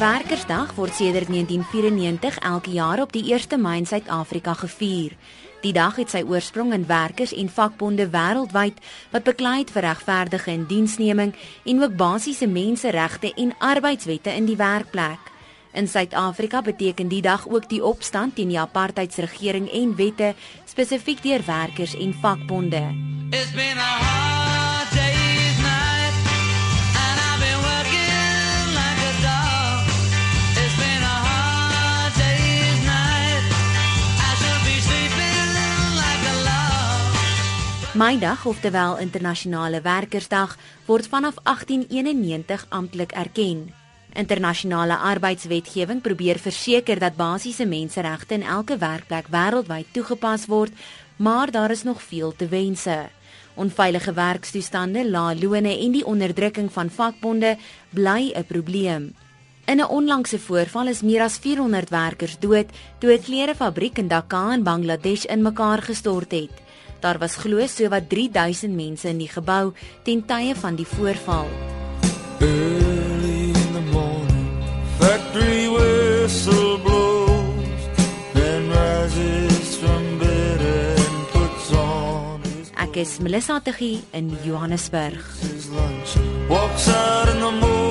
Werkersdag word sedert 1994 elke jaar op die 1 Mei in Suid-Afrika gevier. Die dag het sy oorsprong in werkers- en vakbonde wêreldwyd wat beklei het vir regverdige indiensneming en ook basiese menseregte en arbeidswette in die werkplek. In Suid-Afrika beteken die dag ook die opstand teen die apartheidsregering en wette spesifiek deur werkers en vakbonde. It's been a Meidag, oftewel Internasionale Werkersdag, word vanaf 1891 amptelik erken. Internasionale arbeidswetgewing probeer verseker dat basiese menseregte in elke werkplek wêreldwyd toegepas word, maar daar is nog veel te wense. Onveilige werkstoestande, lae lone en die onderdrukking van vakbonde bly 'n probleem. In 'n onlangse voorval is meer as 400 werkers dood toe 'n klerefabriek in Dhaka in Bangladesh in mekaar gestort het. Daar was glo sowat 3000 mense in die gebou ten tye van die voorval. Early in the morning, factory whistle blows, then rises from bed and puts on Ek is Melissa Tuggie in Johannesburg. his walks out in the morning.